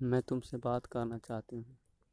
मैं तुमसे बात करना चाहती हूँ।